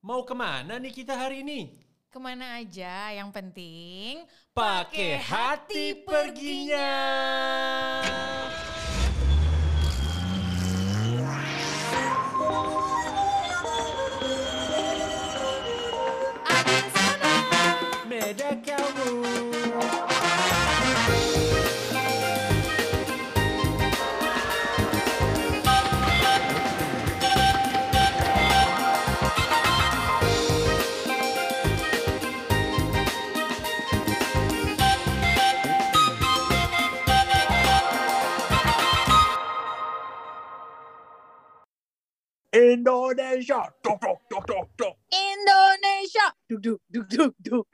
Mau ke mana nih kita hari ini? Ke mana aja, yang penting Pakai hati perginya. Sana. Meda kamu. Indonesia. Duk, duk, duk, duk, duk. Indonesia. Duk, duk, duk, duk, duk.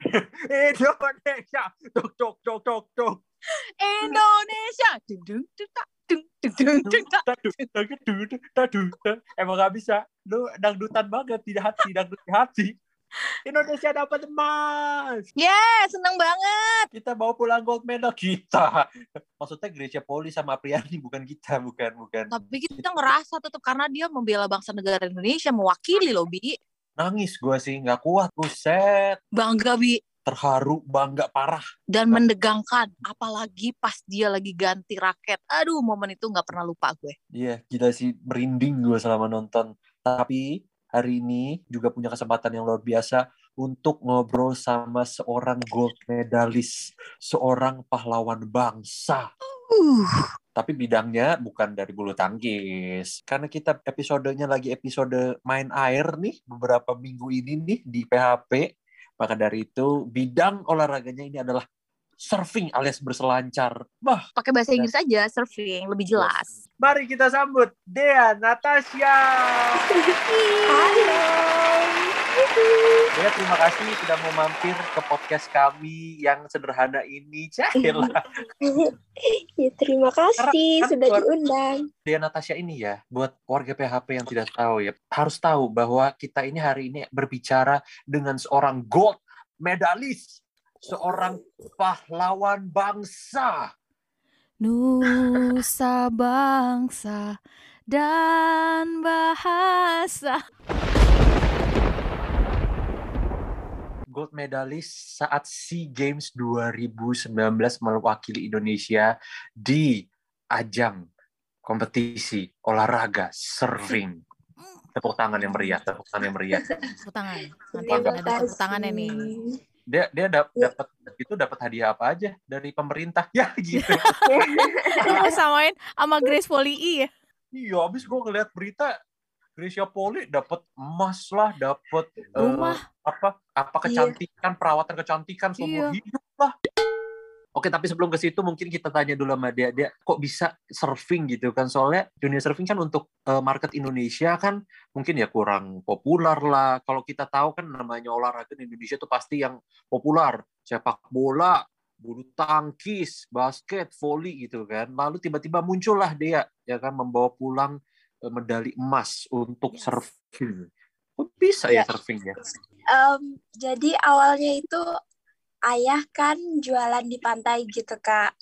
Indonesia. Duk, duk, duk, duk, duk. Indonesia. Duk, duk, duk, duk. Emang gak bisa, lu dangdutan banget tidak hati, dangdut hati. Indonesia dapat emas. Yeah, seneng banget. Kita bawa pulang gold medal kita. Maksudnya gereja Poli sama Apriani bukan kita, bukan, bukan. Tapi kita ngerasa tetap karena dia membela bangsa negara Indonesia, mewakili loh, Bi. Nangis gue sih, nggak kuat. Buset, Bangga, Bi. terharu, bangga parah. Dan mendegangkan. Apalagi pas dia lagi ganti raket. Aduh, momen itu nggak pernah lupa gue. Iya, gila sih merinding gue selama nonton. Tapi hari ini juga punya kesempatan yang luar biasa untuk ngobrol sama seorang gold medalist, seorang pahlawan bangsa. Uh, Tapi bidangnya bukan dari bulu tangkis. Karena kita episodenya lagi episode main air nih beberapa minggu ini nih di PHP. Maka dari itu bidang olahraganya ini adalah surfing alias berselancar. Wah, pakai bahasa Inggris aja, surfing, lebih jelas. Mari kita sambut Dea Natasha. Halo. Dea terima kasih sudah mau mampir ke podcast kami yang sederhana ini. Cahila. ya, terima kasih Karena- sudah kan- diundang. Dea Natasha ini ya, buat warga PHP yang tidak tahu ya, harus tahu bahwa kita ini hari ini berbicara dengan seorang gold medalis, seorang pahlawan bangsa. Nusa bangsa dan bahasa. Gold medalis saat SEA Games 2019 mewakili Indonesia di ajang kompetisi olahraga surfing. Tepuk tangan yang meriah, tepuk tangan yang meriah. Tepuk tangan. Nanti ada tepuk tangannya nih. Dia dia dap- Ya. dapat itu dapat hadiah apa aja dari pemerintah? Ya gitu. Lu samain sama Grace Poli ya? Iya, abis gue ngeliat berita Gracia Poli dapat emas lah, dapat eh, Rumah. apa apa Iya. kecantikan, perawatan kecantikan seumur Iya. hidup lah. Oke, tapi sebelum ke situ mungkin kita tanya dulu sama dia, dia kok bisa surfing gitu kan? Soalnya dunia surfing kan untuk eh, market Indonesia kan mungkin ya kurang populer lah. Kalau kita tahu kan namanya olahraga di Indonesia tuh pasti yang populer, sepak bola, bulu tangkis, basket, volley gitu kan. Lalu tiba-tiba muncullah dia ya kan membawa pulang eh, medali emas untuk Yes. surfing. Kok bisa ya Ya. surfing ya? Em, jadi awalnya itu ayah kan jualan di pantai gitu kak,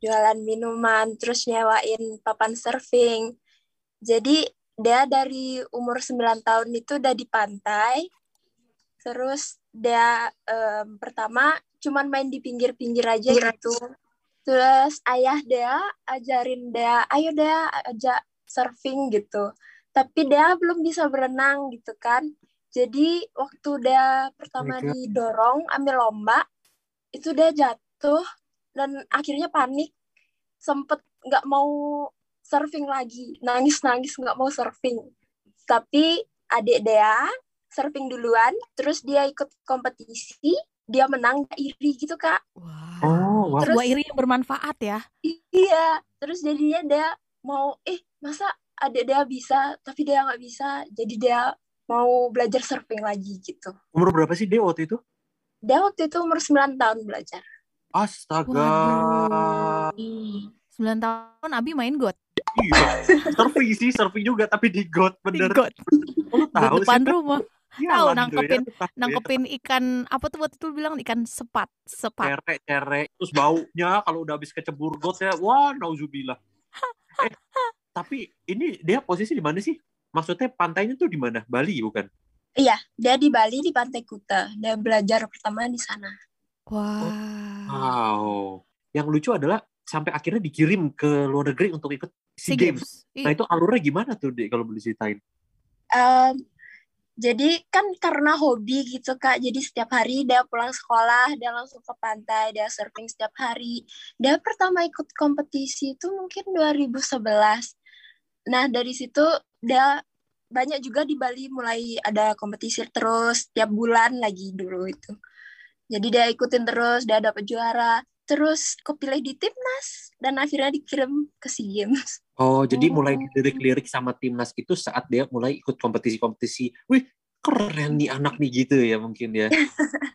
jualan minuman, terus nyewain papan surfing. Jadi dia dari umur 9 tahun itu udah di pantai, terus dia em, pertama cuman main di pinggir-pinggir aja gitu. Terus ayah dia ajarin dia, ayo dia ajak surfing gitu. Tapi dia belum bisa berenang gitu kan. Jadi waktu dia pertama my God. didorong ambil lomba, itu dia jatuh dan akhirnya panik, sempet nggak mau surfing lagi, nangis-nangis nggak mau surfing. Tapi adik dia surfing duluan, terus dia ikut kompetisi, dia menang, iri gitu kak. Wah. Oh, wah. Terus- Sebuah iri yang bermanfaat ya. Iya, terus jadinya dia mau, eh masa adik dia bisa, tapi dia nggak bisa, jadi dia mau belajar surfing lagi gitu. Umur berapa sih dia waktu itu? Dia waktu itu umur 9 tahun belajar. Astaga. Waduh. 9 tahun Abi main got. Iya. surfing sih, surfing juga tapi di got Di bener. got. Oh, tahu depan sih? rumah. Iya Tahu lah, nangkepin- ya, tahu ya. Nangkepin ikan apa tuh waktu itu bilang ikan sepat, sepat. Cere, cere. Terus baunya kalau udah habis kecebur got ya, wah nauzubillah. Eh, tapi ini dia posisi di mana sih? Maksudnya pantainya tuh di mana? Bali bukan? Iya, dia di Bali di Pantai Kuta. Dia belajar pertama di sana. Wah. Wow. Yang lucu adalah sampai akhirnya dikirim ke luar negeri untuk ikut SEA Games. Iya. Nah itu alurnya gimana tuh, Dek, kalau boleh ceritain? Em, jadi kan karena hobi gitu kak, jadi setiap hari dia pulang sekolah, dia langsung ke pantai, dia surfing setiap hari. Dia pertama ikut kompetisi itu mungkin 2011. Nah dari situ dia banyak juga di Bali mulai ada kompetisi terus tiap bulan lagi dulu itu. Jadi dia ikutin terus, dia dapat juara. Terus kepilih di timnas dan akhirnya dikirim ke SEA Games. Oh, jadi Oh. mulai dilirik-lirik sama timnas itu saat dia mulai ikut kompetisi-kompetisi. Wih, keren nih anak nih gitu ya mungkin ya.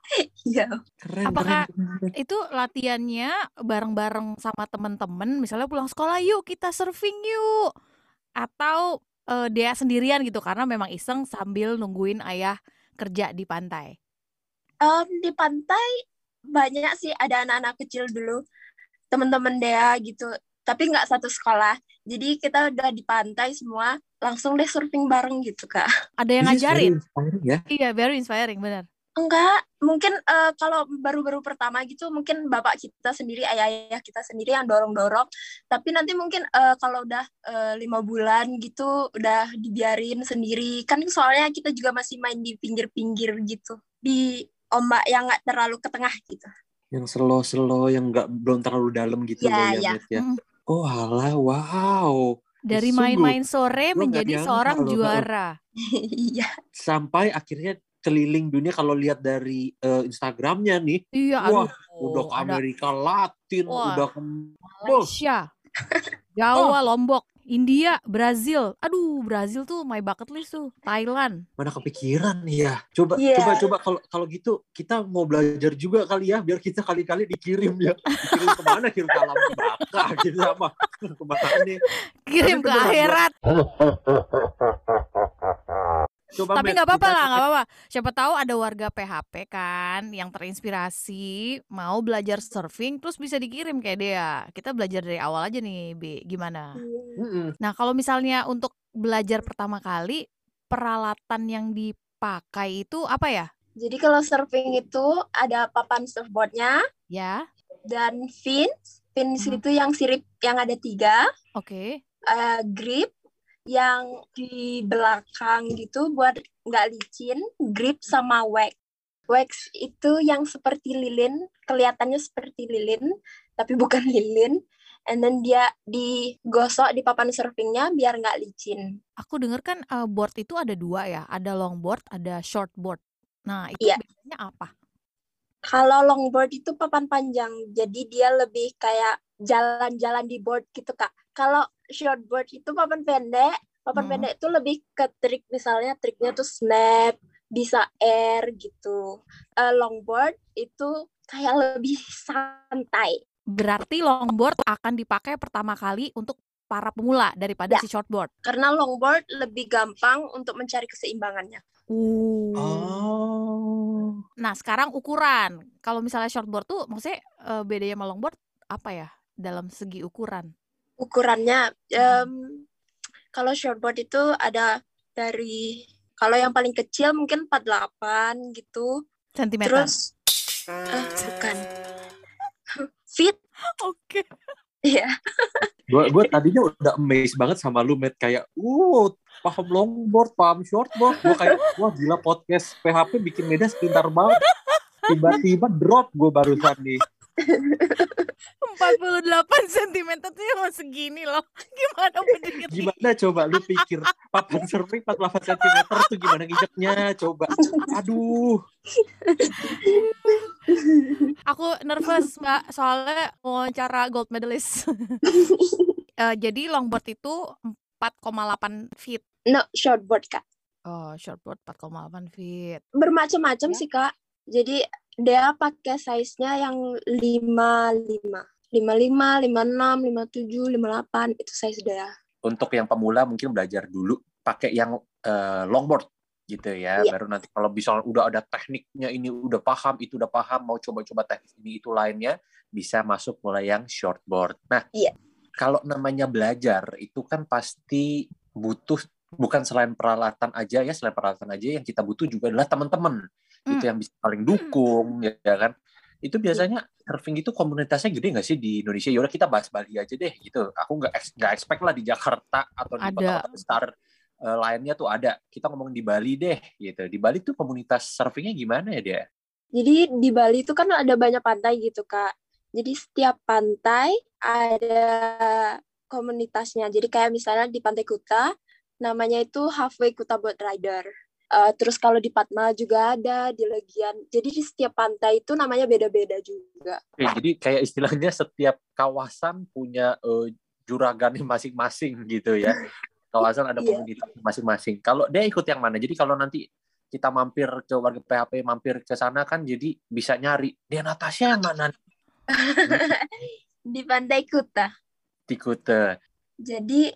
Iya. Keren, Apakah- keren, keren. Itu latihannya bareng-bareng sama temen-temen, misalnya pulang sekolah yuk kita surfing yuk. Atau eh, dia sendirian gitu karena memang iseng sambil nungguin ayah kerja di pantai. Em, di pantai banyak sih ada anak-anak kecil dulu teman-teman dia gitu tapi nggak satu sekolah jadi kita udah di pantai semua langsung deh surfing bareng gitu kak Ada yang This is very ngajarin? inspiring ya. Iya, very inspiring, benar. Enggak mungkin eh, kalau baru-baru pertama gitu mungkin bapak kita sendiri ayah-ayah kita sendiri yang dorong-dorong tapi nanti mungkin eh, kalau udah eh, lima bulan gitu udah dibiarin sendiri kan soalnya kita juga masih main di pinggir-pinggir gitu di ombak yang nggak terlalu ke tengah gitu Yang slow-slow, yang nggak belum terlalu dalam gitu Iya, loh ya, iya. Ya. Mm. Oh alah, wow. Dari main-main sore menjadi seorang juara. iya Sampai akhirnya keliling dunia kalau lihat dari eh, Instagramnya nih, Iya, Wah, aduh. udah ke ada Amerika Latin, Wah. udah ke Malaysia, Jawa, Lombok, India, Brazil. Aduh, Brazil tuh my bucket list tuh. Thailand. mana kepikiran ya. Coba Iya. coba coba kalau kalau gitu kita mau belajar juga kali ya biar kita kali-kali dikirim ya. Dikirim ke mana? Kirim ke alam baka gitu sama ke mana nih. Kirim ke akhirat. Coba Tapi nggak apa-apa lah, nggak apa-apa. Siapa tahu ada warga PHP kan yang terinspirasi mau belajar surfing terus bisa dikirim kayak dia. Kita belajar dari awal aja nih, Bi. Gimana? Mm-mm. Nah, kalau misalnya untuk belajar pertama kali, peralatan yang dipakai itu apa ya? Jadi kalau surfing itu ada papan surfboardnya Ya, dan fins. Fins Hmm. itu yang sirip yang ada tiga. oke. Eh, grip yang di belakang gitu buat nggak licin. Grip sama wax. Wax itu yang seperti lilin, kelihatannya seperti lilin, tapi bukan lilin. And then dia digosok di papan surfingnya biar nggak licin. Aku denger kan eh, board itu ada dua ya, ada longboard, ada shortboard. Nah, itu Iya. bedanya apa? Kalau longboard itu papan panjang, jadi dia lebih kayak jalan-jalan di board gitu kak. Kalau shortboard itu papan pendek, papan Hmm. pendek itu lebih ke trik misalnya triknya tuh snap, bisa air gitu. Eh, longboard itu kayak lebih santai. Berarti longboard akan dipakai pertama kali untuk para pemula daripada Ya. si shortboard. Karena longboard lebih gampang untuk mencari keseimbangannya. Uh. Oh. Nah, sekarang ukuran. Kalau misalnya shortboard tuh maksudnya eh, bedanya sama longboard apa ya? Dalam segi ukuran. Ukurannya, em, kalau shortboard itu ada dari kalau yang paling kecil mungkin 48 gitu. Sentimeter. Terus eh, bukan fit Oke. ya. Gue gue tadinya udah amazed banget sama lu, Matt. Kayak, uh, paham longboard, paham shortboard. Gue kayak, wah gila podcast PHP bikin media pintar banget. Tiba-tiba drop gue barusan nih. 48 cm tuh emang segini loh. Gimana berdiri? Gimana coba lu pikir papan surfing 48 cm tuh gimana nginjeknya? Coba. Aduh. Aku nervous, Mbak, soalnya wawancara gold medalist. Eh, jadi longboard itu 4,8 feet. No, shortboard kak. Oh, shortboard 4,8 feet. Bermacam-macam Ya. sih kak. Jadi dia pakai size-nya yang 55. 55, 56, 57, 58 itu size dia. Untuk yang pemula mungkin belajar dulu pakai yang eh, longboard gitu ya. Iya. Baru nanti kalau bisa udah ada tekniknya ini udah paham, itu udah paham, mau coba-coba teknik ini itu lainnya bisa masuk mulai yang shortboard. Nah, Iya. kalau namanya belajar itu kan pasti butuh bukan selain peralatan aja ya selain peralatan aja yang kita butuh juga adalah teman-teman Hmm. itu yang bisa paling dukung ya ya kan? Itu biasanya surfing itu komunitasnya gede nggak sih di Indonesia? Ya udah kita bahas Bali aja deh gitu. Aku nggak nggak expect lah di Jakarta atau di kota-kota besar eh, lainnya tuh ada. Kita ngomong di Bali deh gitu. Di Bali tuh komunitas surfingnya gimana ya dia? Jadi di Bali itu kan ada banyak pantai gitu, Kak. Jadi setiap pantai ada komunitasnya. Jadi kayak misalnya di Pantai Kuta, namanya itu Halfway Kuta Boat Rider. Eh, terus kalau di Patma juga ada, di Legian. Jadi di setiap pantai itu namanya beda-beda juga. Oke, jadi kayak istilahnya setiap kawasan punya eh, juragannya masing-masing gitu ya. Kawasan ada Iya. komunitas masing-masing. Kalau dia ikut yang mana? Jadi kalau nanti kita mampir ke warga PHP, mampir ke sana kan jadi bisa nyari. Dia Natasha yang mana? di Pantai Kuta. Ikut. eh, Jadi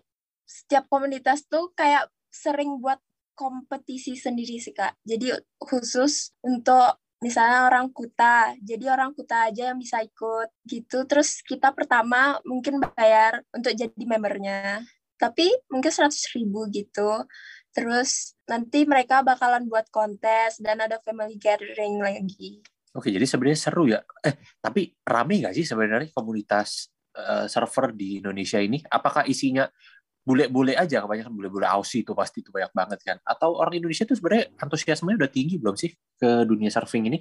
setiap komunitas tuh kayak sering buat kompetisi sendiri sih kak. Jadi khusus untuk misalnya orang Kuta, jadi orang Kuta aja yang bisa ikut gitu. Terus kita pertama mungkin bayar untuk jadi membernya, tapi mungkin 100 ribu gitu. Terus nanti mereka bakalan buat kontes dan ada family gathering lagi. Oke, jadi sebenarnya seru ya. Eh, tapi rame nggak sih sebenarnya komunitas eh, server di Indonesia ini? Apakah isinya bule-bule aja? Kebanyakan bule-bule Aussie itu pasti itu banyak banget kan? Atau orang Indonesia itu sebenarnya antusiasmenya udah tinggi belum sih ke dunia surfing ini?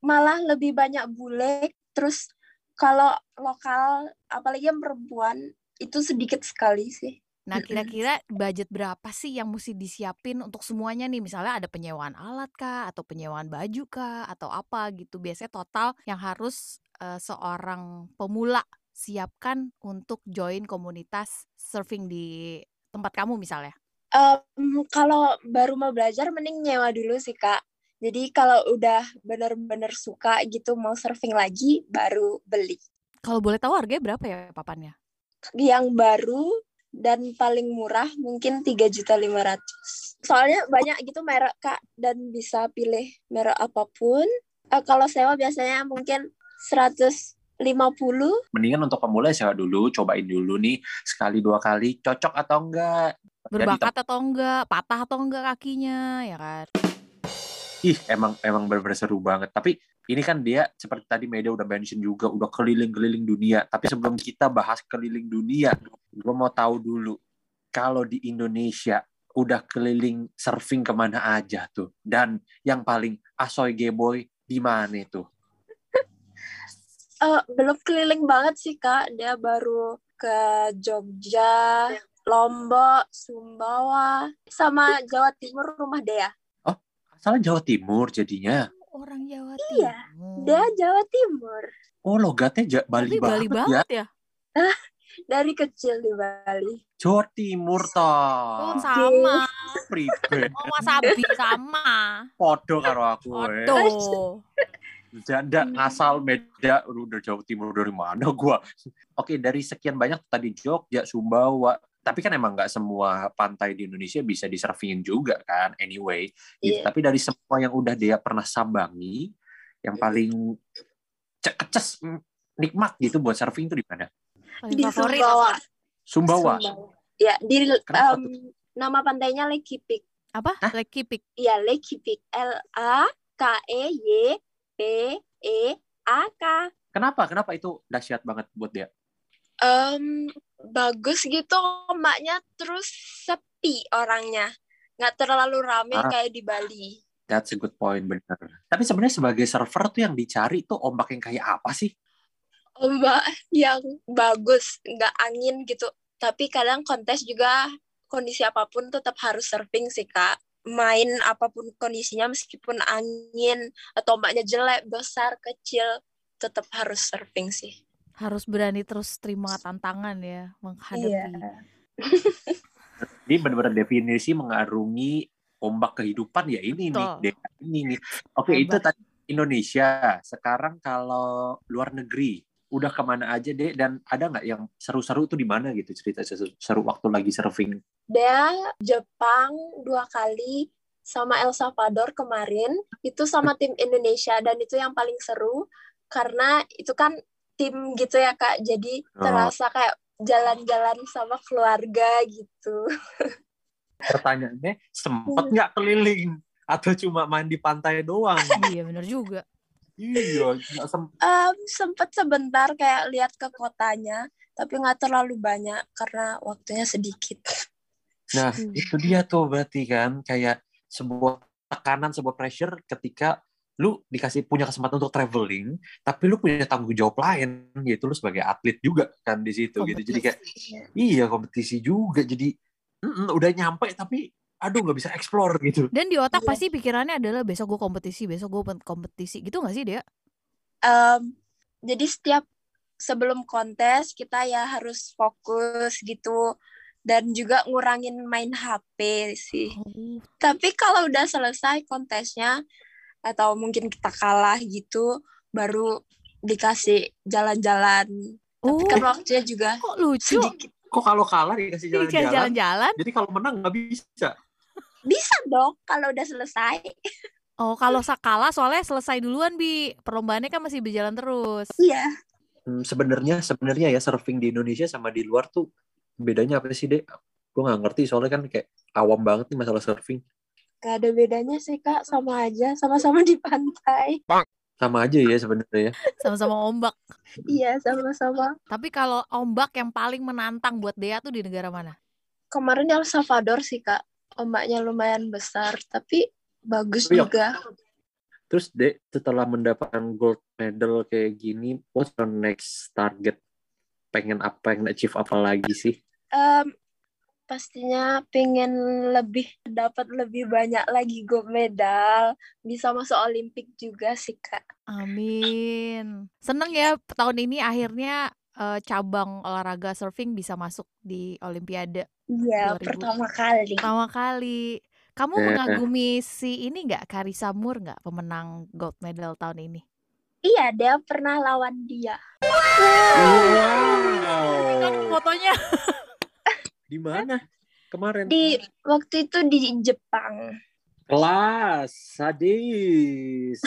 malah lebih banyak bule terus kalau lokal apalagi yang perempuan itu sedikit sekali sih Nah, kira-kira budget berapa sih yang mesti disiapin untuk semuanya nih? Misalnya ada penyewaan alat kah, atau penyewaan baju kah, atau apa gitu. Biasanya total yang harus eh, seorang pemula siapkan untuk join komunitas surfing di tempat kamu misalnya. Em, kalau baru mau belajar mending nyewa dulu sih kak jadi kalau udah bener-bener suka gitu mau surfing lagi baru beli Kalau boleh tahu harganya berapa ya papannya? yang baru dan paling murah mungkin tiga juta lima ratus soalnya banyak gitu merek kak dan bisa pilih merek apa pun Eh, kalau sewa biasanya mungkin 150 Mendingan untuk pemula sewa dulu, cobain dulu nih sekali dua kali cocok atau enggak. Berbakat atau enggak, patah atau enggak kakinya, ya kan? ih emang emang benar-benar seru banget. Tapi ini kan dia seperti tadi media udah mention juga udah keliling-keliling dunia. Tapi sebelum kita bahas keliling dunia gue mau tahu dulu. Kalau di Indonesia udah keliling surfing ke mana aja tuh? Dan yang paling asoy geboy di mana tuh Eh, belum keliling banget sih kak. Dia baru ke Jogja Lombok Sumbawa sama Jawa Timur. Rumah Dea asalnya Jawa Timur jadinya? Orang Jawa Iya, Timur. Dea Jawa Timur. Oh logatnya Ja- Bali, Tapi Bali banget, ya? banget ya. dari kecil di Bali. Jawa Timur Oh, toh sama. pribadi. Oh, wasabi sama. podo karo aku eh. Janda ngasal beda Aduh, udah Jawa Timur dari mana gua oke dari sekian banyak tadi Jogja Sumbawa tapi kan emang nggak semua pantai di Indonesia bisa disurfingin juga kan anyway gitu. Iya. tapi dari semua yang udah dia pernah sambangi yang paling ce- keces nikmat gitu buat surfing itu di mana Paling di Sumbawa? Sumbawa, ya di Kenapa em, nama pantainya Lake Kipik Apa? Hah? Lake Kipik. Iya Lake Kipik L A K E Y P E A K. Kenapa? Kenapa itu dahsyat banget buat dia? Em, bagus gitu ombaknya terus sepi orangnya. Nggak terlalu rame Ah. kayak di Bali. That's a good point, bener. Tapi sebenarnya sebagai server tuh yang dicari tuh ombak yang kayak apa sih? ombak yang bagus nggak angin gitu. Tapi kadang kontes juga kondisi apa pun tetap harus surfing sih kak main apa pun kondisinya meskipun angin atau ombaknya jelek besar kecil tetap harus surfing sih Harus berani terus terima tantangan ya menghadapi. Iya. Ini benar-benar definisi mengarungi ombak kehidupan ya ini nih, Betul. deh, ini nih. Oke, itu Hebat. tadi Indonesia. Sekarang kalau luar negeri, udah ke mana aja deh? Dan ada nggak yang seru-seru tuh di mana gitu cerita seru, seru waktu lagi surfing? Dia Jepang dua kali sama El Salvador kemarin itu sama tim Indonesia dan itu yang paling seru karena itu kan tim gitu ya kak jadi Oh. terasa kayak jalan-jalan sama keluarga gitu Pertanyaannya, sempet nggak keliling? Atau cuma main di pantai doang? iya bener juga. iya, nggak sem- Em, sempet sebentar kayak lihat ke kotanya, tapi nggak terlalu banyak karena waktunya sedikit. Nah, Hmm. itu dia tuh berarti kan kayak sebuah tekanan, sebuah pressure ketika lu dikasih punya kesempatan untuk traveling, tapi lu punya tanggung jawab lain, yaitu lu sebagai atlet juga kan di situ gitu. Jadi kayak iya kompetisi juga. Jadi mm-mm, udah nyampe tapi aduh nggak bisa explore gitu. Dan di otak Iya. pasti pikirannya adalah besok gue kompetisi, besok gue kompetisi. Gitu gak sih dia? Em, jadi setiap sebelum kontes kita ya harus fokus gitu dan juga ngurangin main HP sih. Oh. Tapi kalau udah selesai kontesnya atau mungkin kita kalah gitu, baru dikasih jalan-jalan. Tapi Oh, kan waktunya juga kok lucu? sedikit. Kok kalau kalah dikasih jalan-jalan? Jalan-jalan. Jadi kalau menang nggak bisa. Bisa dong kalau udah selesai. Oh, kalau sakala soalnya selesai duluan, Bi. Perlombaannya kan masih berjalan terus. Iya. Hmm, sebenarnya sebenarnya ya surfing di Indonesia sama di luar tuh bedanya apa sih dek? Gue nggak ngerti soalnya kan kayak awam banget nih masalah surfing. Gak ada bedanya sih kak, sama aja, sama-sama di pantai. Sama aja ya sebenarnya ya. Sama-sama ombak. Iya, sama-sama. Tapi kalau ombak yang paling menantang buat Dea tuh di negara mana? Kemarin El Salvador sih kak, ombaknya lumayan besar, tapi bagus Iya. juga. Terus dek setelah mendapatkan gold medal kayak gini, what's your next target? Pengen apa yang achieve apa lagi sih? Em, pastinya pengen lebih dapat lebih banyak lagi gold medal, bisa masuk Olimpik juga sih kak. Amin. Seneng ya tahun ini akhirnya eh, cabang olahraga surfing bisa masuk di Olimpiade Iya, 2000. pertama kali. pertama kali. Kamu Eh. mengagumi si ini nggak Karisa Mur nggak pemenang gold medal tahun ini? Iya, dia pernah lawan dia. Kan Wow. fotonya Di mana? Kemarin. Di waktu itu di Jepang. Kelas, sadis.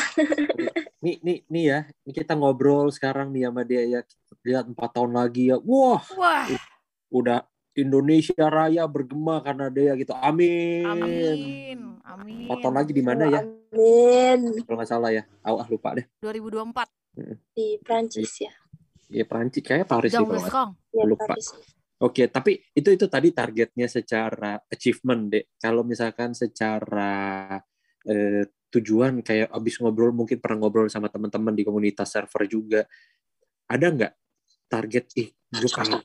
nih, nih, nih ya. Ini kita ngobrol sekarang nih sama dia ya. Lihat empat tahun lagi ya. Wah, wah udah Indonesia Raya bergema karena dia gitu. Amin. amin amin Empat tahun lagi di mana ya? Amin. Kalau nggak salah ya. Ah, ah, lupa deh. 2024 Di Prancis ya. Ya Perancis kayak Paris sih Jauh Kong Ya, Lupa. Paris. Oke, tapi itu itu tadi targetnya secara achievement, Dek. Kalau misalkan secara eh, tujuan kayak abis ngobrol mungkin pernah ngobrol sama teman-teman di komunitas server juga. Ada nggak target ih gue pengen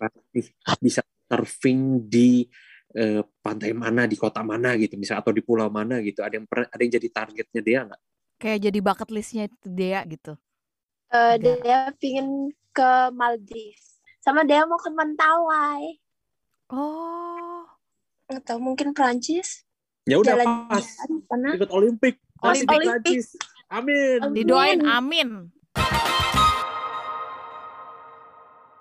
bisa surfing di eh, pantai mana di kota mana gitu misal atau di pulau mana gitu ada yang pernah ada yang jadi targetnya dia nggak kayak jadi bucket listnya itu Dea gitu Eh, Ada. dia pingin ke Maldives. Sama dia mau ke Mentawai. oh Atau mungkin Prancis. ya udah Jalan-jalan pas ikut Olimpik Olimpik. Prancis. amin Amin. didoain amin